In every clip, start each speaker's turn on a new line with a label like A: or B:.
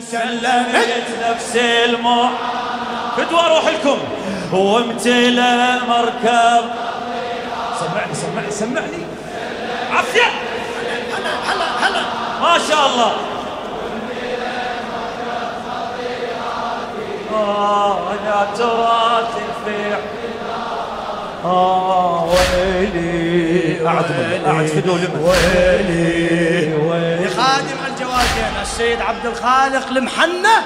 A: سلمت نفسي المو فدوى أروح لكم وامتلأ مركب. سمعني سمعني سمعني. عافية.
B: هلا هلا هلا
A: ما شاء الله. آه أنا تراث الفيع آه ويلي أعد أعد فدو لمن؟
B: ويلي ويلي. خادم الجوادين السيد عبد الخالق المحنة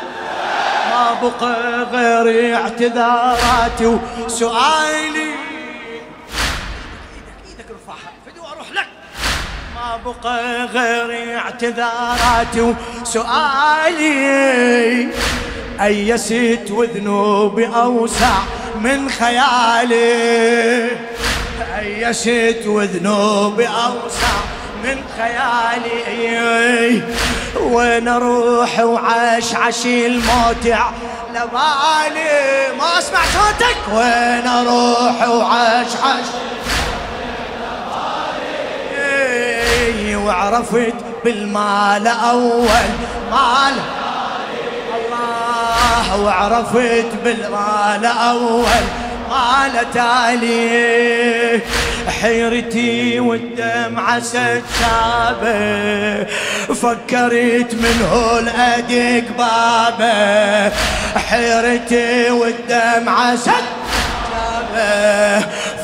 B: ما بقى غير اعتذاراتي وسؤالي. بقى غير اعتذاراتي وسؤالي. أيست وذنوبي أوسع من خيالي. أيست وذنوبي أوسع من خيالي. وين أروح وعاش عشي الموت على بالي ما أسمع صوتك. وين أروح وعاش عش وعرفت بالمال أول مال. الله وعرفت بالمال أول مال تالي. حيرتي والدمعة سابه فكرت من هول ادق بابه. حيرتي والدمعة سابه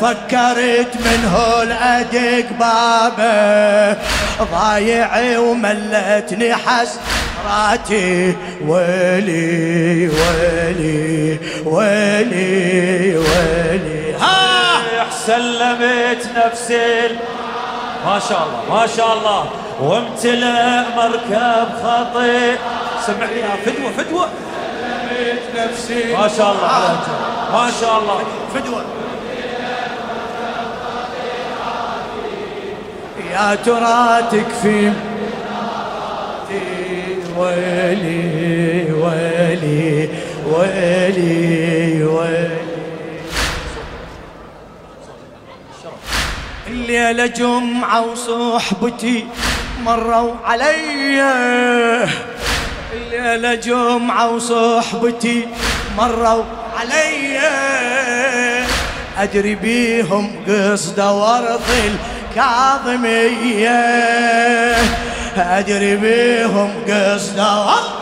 B: فكرت من هول ادق بابه. ضايع وملتني حسراتي ويلي ويلي ويلي ويلي
A: سلمت نفسي ما شاء الله ما شاء الله وامتلأ مركب خطي سمعني يا فدوة فدوة.
B: نفسي
A: ما شاء الله على ما شاء الله
B: فدوة. يا ترى تكفي ويلي ويلي ويلي. الليلة جمعة وصحبتي مروا علي. الليلة جمعة وصحبتي مروا علي. أدري بيهم قصد ورط الكاظمية. أدري بيهم قصد ورط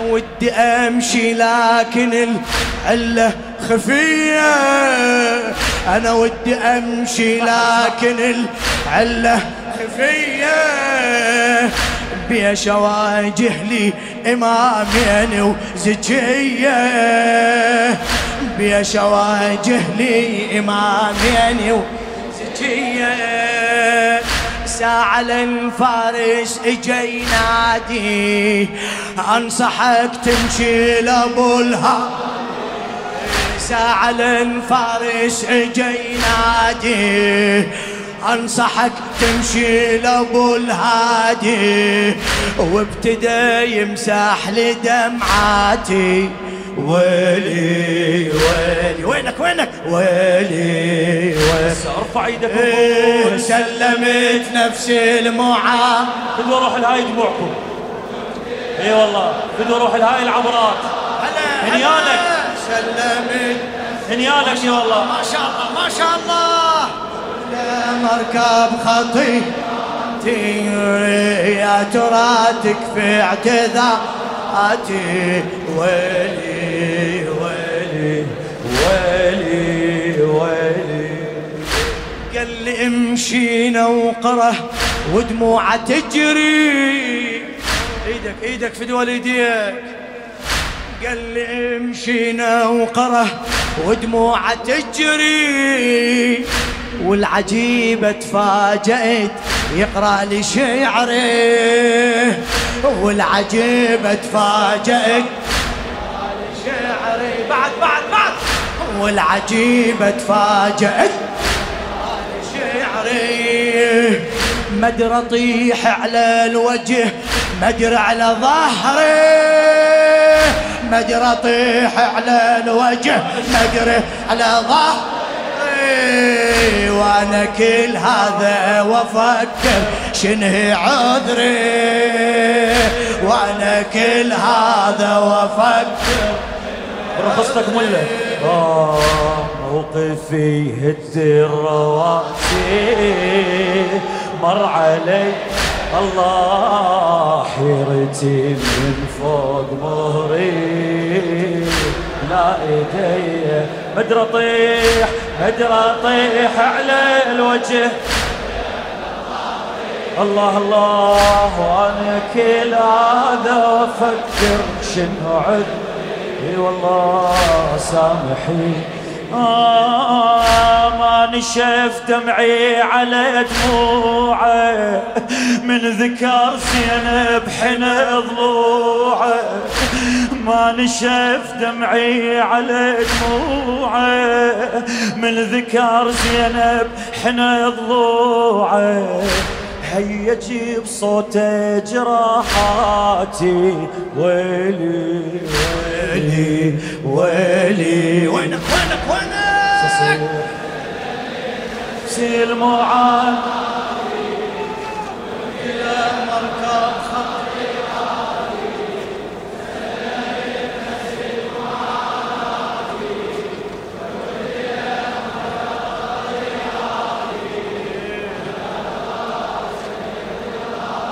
B: ودي أمشي لكن العله خفية. أنا ودي أمشي لكن العله خفية. بيش اواجه لي إمامين وزكية. بيش اواجه لي إمامين وزكية. ساعة للفارس إجي ينادي أنصحك تمشي لأبو الها ساعة للفارس أجي ينادي أنصحك تمشي لأبو الهادي وابتدى يمسح لي دمعاتي ويلي ويلي وينك وينك؟ ويلي ويلي
A: أرفع إيدك
B: إيه
A: وقول
B: سلمت نفسي المعا
A: فدوة روح لهاي دموعكم. إي والله فدوة روح لهاي العبرات.
B: هلا
A: هنيالك.
B: هلا سلمت
A: هنيالك يا والله
B: ما شاء الله ما شاء الله. مركب خطي. يا ترى تكفي اعتذاراتي ويلي ويلي ويلي ويلي قال لي امشي نوقرة ودموعه تجري. إيدك إيدك في دول إيديك. قال لي امشي نوقره ودموعه تجري والعجيبة تفاجأت يقرأ لي شعري والعجيبة تفاجأت شعري بعد بعد بعد. والعجيبة تفاجأت شعري. مدري أطيح على الوجه مدري على ظهري. مدري اطيح على الوجه مدري على ظهري. وأنا كل هذا وأفكر شنه عذري. وأنا كل هذا وأفكر
A: رخصتك ملة. آه موقفي هد الرواسي مر علي. الله. حيرتي من فوق مهري. لا إيدي مدر اطيح مدر اطيح على الوجه. الله الله وأنا كل هذا أفكر شنو عد اي والله سامحي آه ما نشف دمعي على دموعه من ذكر زينب حين ضلوعه. ما نشف دمعي على دموعه من ذكر زينب حين ضلوعه. هيا جيب صوت جراحاتي ويلي ويلي ويلي
B: وينك وينك وينك؟
A: سيل معان
B: مركب خط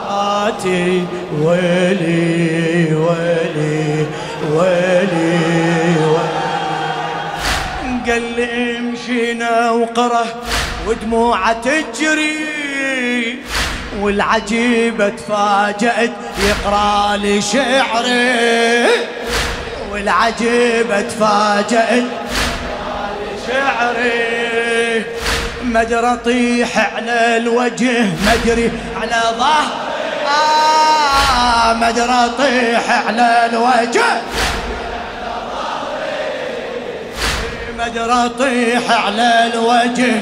B: حياتي ويلي. ويلي قال لي امشينا وقره ودموعه تجري والعجيبة تفاجأت يقرأ لي شعري والعجيبة تفاجأت شعري. مدري أطيح على الوجه مدري على ظهر آه مدري اطيح على الوجه. مدري اطيح على الوجه.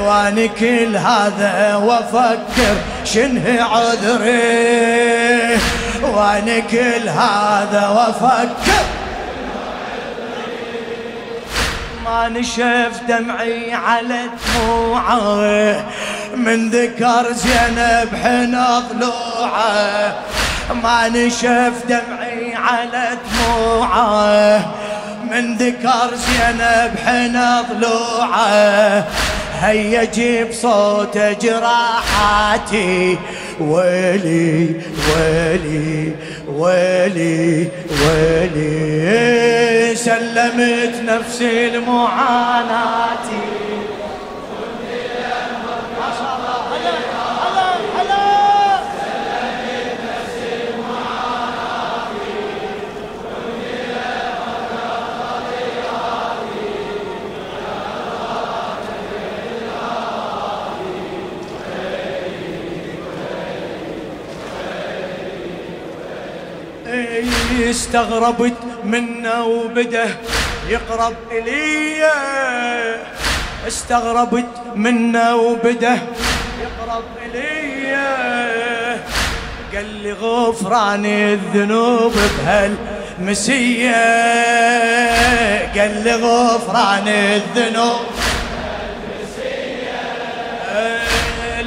B: وأنا كل هذا وأفكر شنه عذري. وأنا كل هذا وأفكر. ما نشف دمعي على دموعه. من ذكر زينب حين ضلوعه ما نشف دمعي على دموعه. من ذكر زينب حين ضلوعه هيا جيب صوت جراحاتي. ويلي ويلي ويلي ويلي. سلمت نفسي لمعاناتي. استغربت منه وبده يقرب إلي. استغربت منه وبده يقرب إلي. قال لي غفران الذنوب بهالمسية. قال لي غفران الذنوب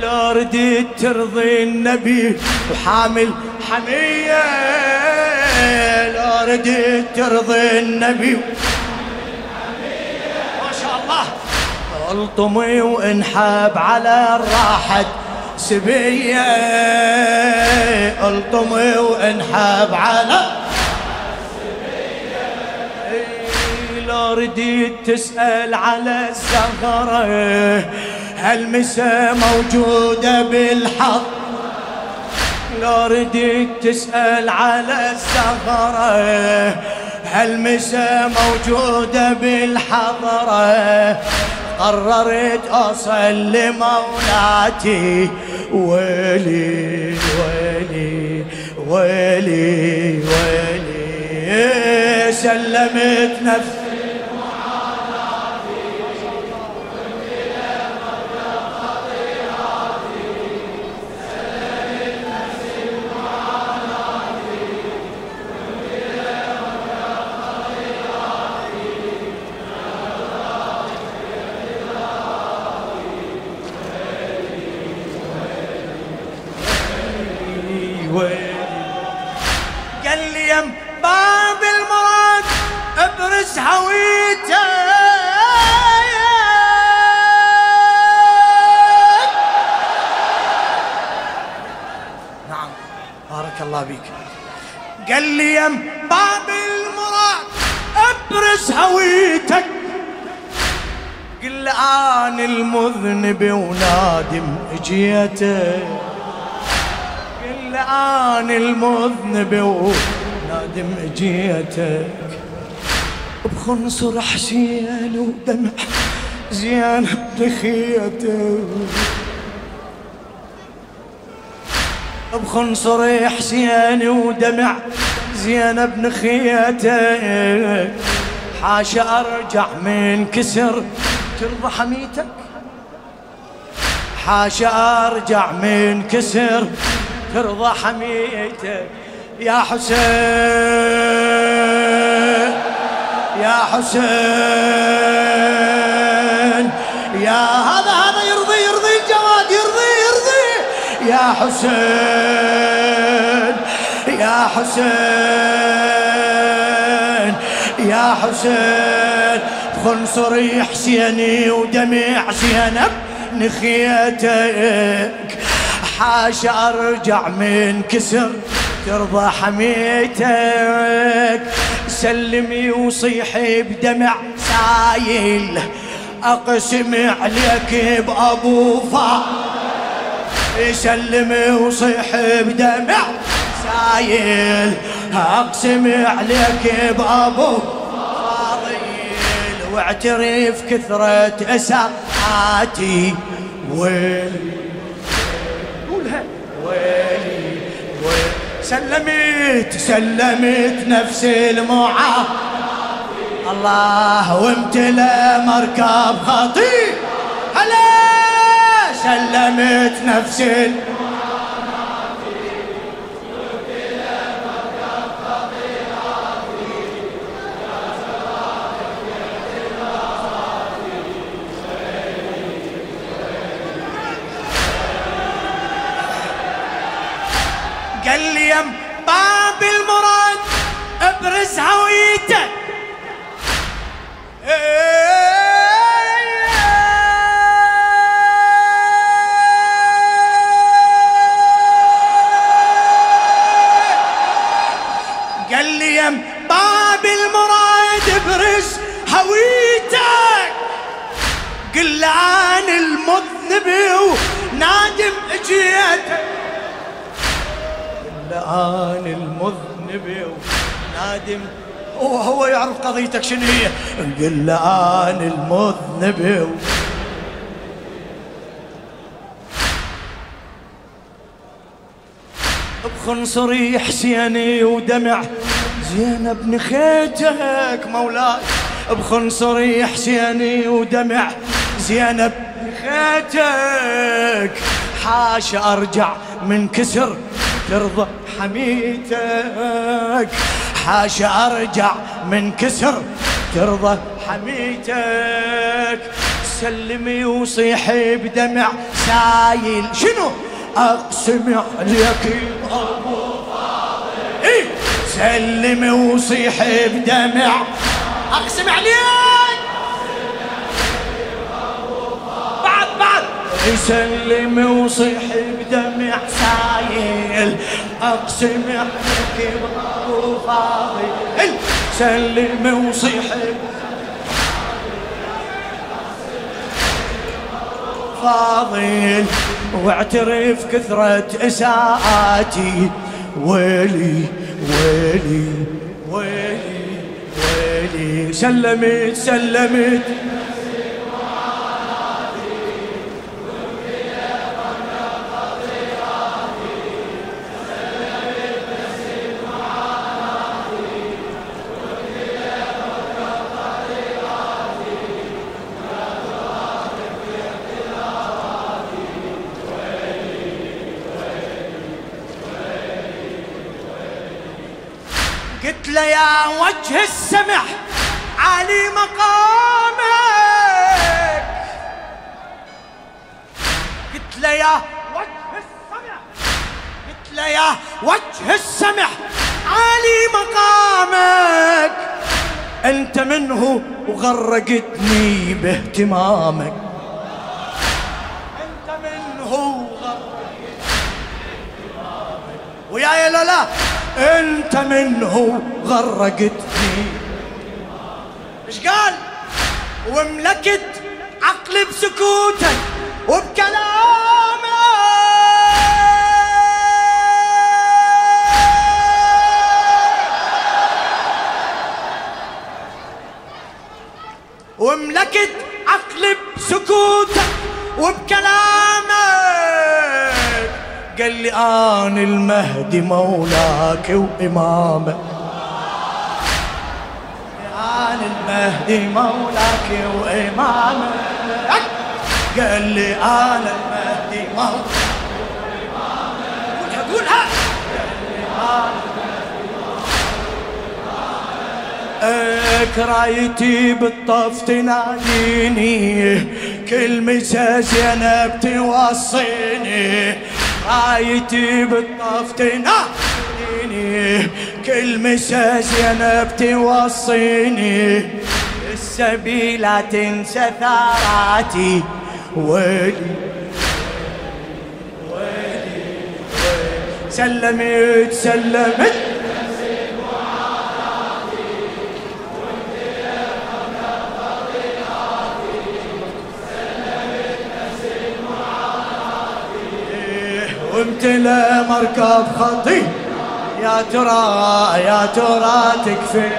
B: لو رديت ترضي النبي وحامل حمية. لو رديت ترضي النبي. ما شاء الله. الطمي وانحب على الراحة سبية. الطمي وانحب على لو رديت تسأل على الزهرة هالمسا موجودة بالحظ لو رديت تسأل على الزهرة هالمسا موجودة بالحضرة؟ قررت أوصل لمولاتي ويلي ويلي ويلي ويلي سلمت نفسي نعم. بارك الله بك قال لي يم باب المراد أبرز هويتك. قل أنا المذنب ونادم اجيتك قل أنا المذنب ونادم اجيتك بخنصر حسين ودمع زين بخيتك بخنصر حسين ودمع. زينب نخيتك حاشا أرجع من كسر. ترضى حميتك حاشا أرجع من كسر. ترضى حميتك يا حسين يا حسين يا هذا يا حسين يا حسين يا حسين. خنصري حسيني ودمع زينب نخيتك. حاش أرجع من كسر ترضى حميتك. سلمي وصيحي بدمع سايل أقسم عليك بأبو فا سلمي وصيحي بدمع. سايل أقسم عليك بابو. فاضيل واعترف كثرة أساءاتي. ويلي قولها ويلي ويلي سلمت سلمت نفسي المعا الله وامتلى مركب خطير هلا! سلمت نفسي قال لي يم باب المراد ابرز هويته قضيتك شنو هي؟ قل الآن المذنب. بخنصري حسيني ودمع. زينب نخيتك مولاي. بخنصري حسيني ودمع. زينب نخيتك. حاش أرجع من كسر ترضى حميتك. حاشا أرجع من كسر ترضى حميتك. سلمي وصيحي بدمع سايل. شنو؟ اقسم عليك ابو إيه. سلمي وصيحي بدمع. أقسم عليك. بعد بعد. يسلم وصيح بدمع سايل. أقسم عليك بابو فاضل سلم وصيح فاضل واعترف كثرة اساءاتي ويلي ويلي ويلي ويلي. سلمت سلمت. وجه السمح علي مقامك. قلت له يا وجه السمح قلت له يا وجه السمح عالي مقامك. أنت منه وغرقتني باهتمامك. أنت منه وغرقتني ويا لا لا انت منه غرقتني. إيش قال؟ وملكت عقلي بسكوتك وبكلامك وملكت عقلي بسكوتك وبكلامك قال لي أنا المهدي مولاك وامامك أنا المهدي مولاك وامامك قال لي أنا المهدي مولاك قولها قولها. كرايتي بالطف تناديني كل مسا زينب توصيني رايتي بالطف تناديني كل مسا زينب توصيني السبيل لا تنسى ثاراتي. ويلي ويلي. سلمت سلمت. وامتلى مركب خطي. يا ترى يا ترى تكفي.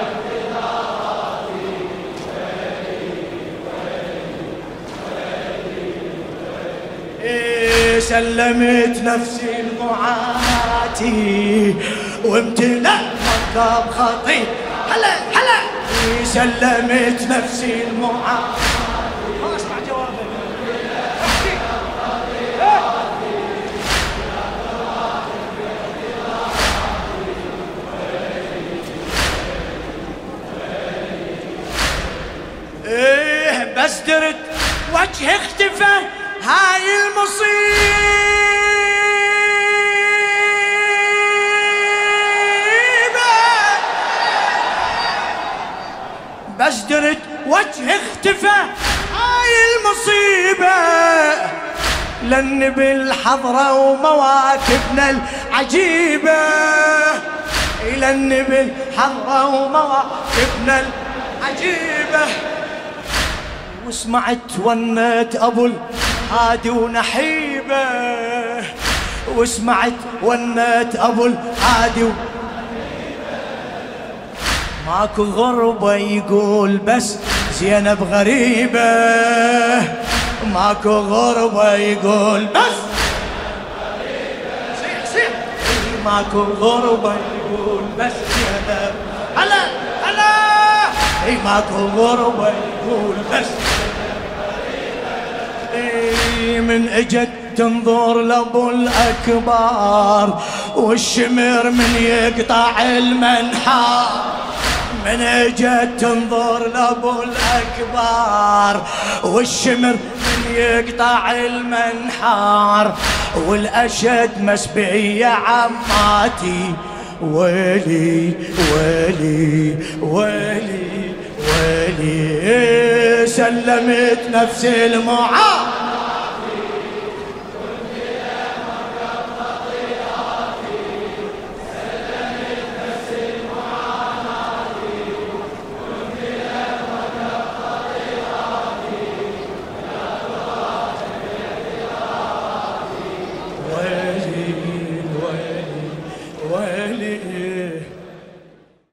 B: إيه، سلمت نفسي لمعاناتي وامتلى مركب خطي. هلا هلا. إيه، سلمت نفسي لمعاناتي درت وجهي اختفى. هاي المصيبة. بس درت وجهي اختفى. هاي المصيبة. لن بالحضرة ومواكبنا العجيبة. لن بالحضرة ومواكبنا العجيبة. وسمعت ونت أبو الهادي ونحيبة. وسمعت ونت أبو الهادي. ماكو غربة يقول بس زينب غريبة. ماكو غربة يقول بس صيح صيح ماكو غربة يقول بس زينب هلا! اي ماكو غربة يقول بس. من اجت تنظر لأبو الأكبار والشمر من يقطع المنحار. من اجت تنظر لأبو الأكبار والشمر من يقطع المنحار. والأشد مسبية عماتي ويلي ويلي ويلي ويلي سلمت نفسي المعاد